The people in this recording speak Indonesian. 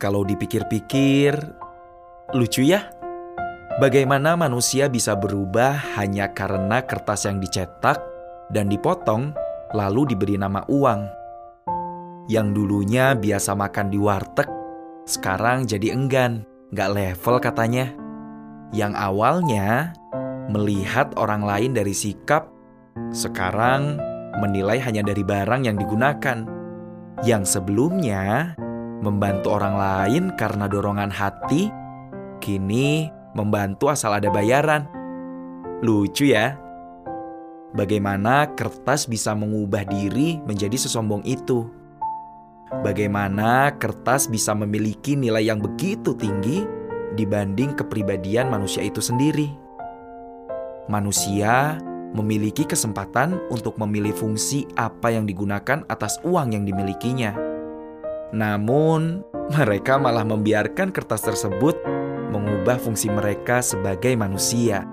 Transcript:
Kalau dipikir-pikir, lucu ya. Bagaimana manusia bisa berubah hanya karena kertas yang dicetak dan dipotong, lalu diberi nama uang. Yang dulunya biasa makan di warteg, sekarang jadi enggan, gak level katanya. Yang awalnya melihat orang lain dari sikap, sekarang menilai hanya dari barang yang digunakan. Yang sebelumnya membantu orang lain karena dorongan hati, kini membantu asal ada bayaran. Lucu ya? Bagaimana kertas bisa mengubah diri menjadi sesombong itu? Bagaimana kertas bisa memiliki nilai yang begitu tinggi dibanding kepribadian manusia itu sendiri? Manusia memiliki kesempatan untuk memilih fungsi apa yang digunakan atas uang yang dimilikinya namun, mereka malah membiarkan kertas tersebut mengubah fungsi mereka sebagai manusia.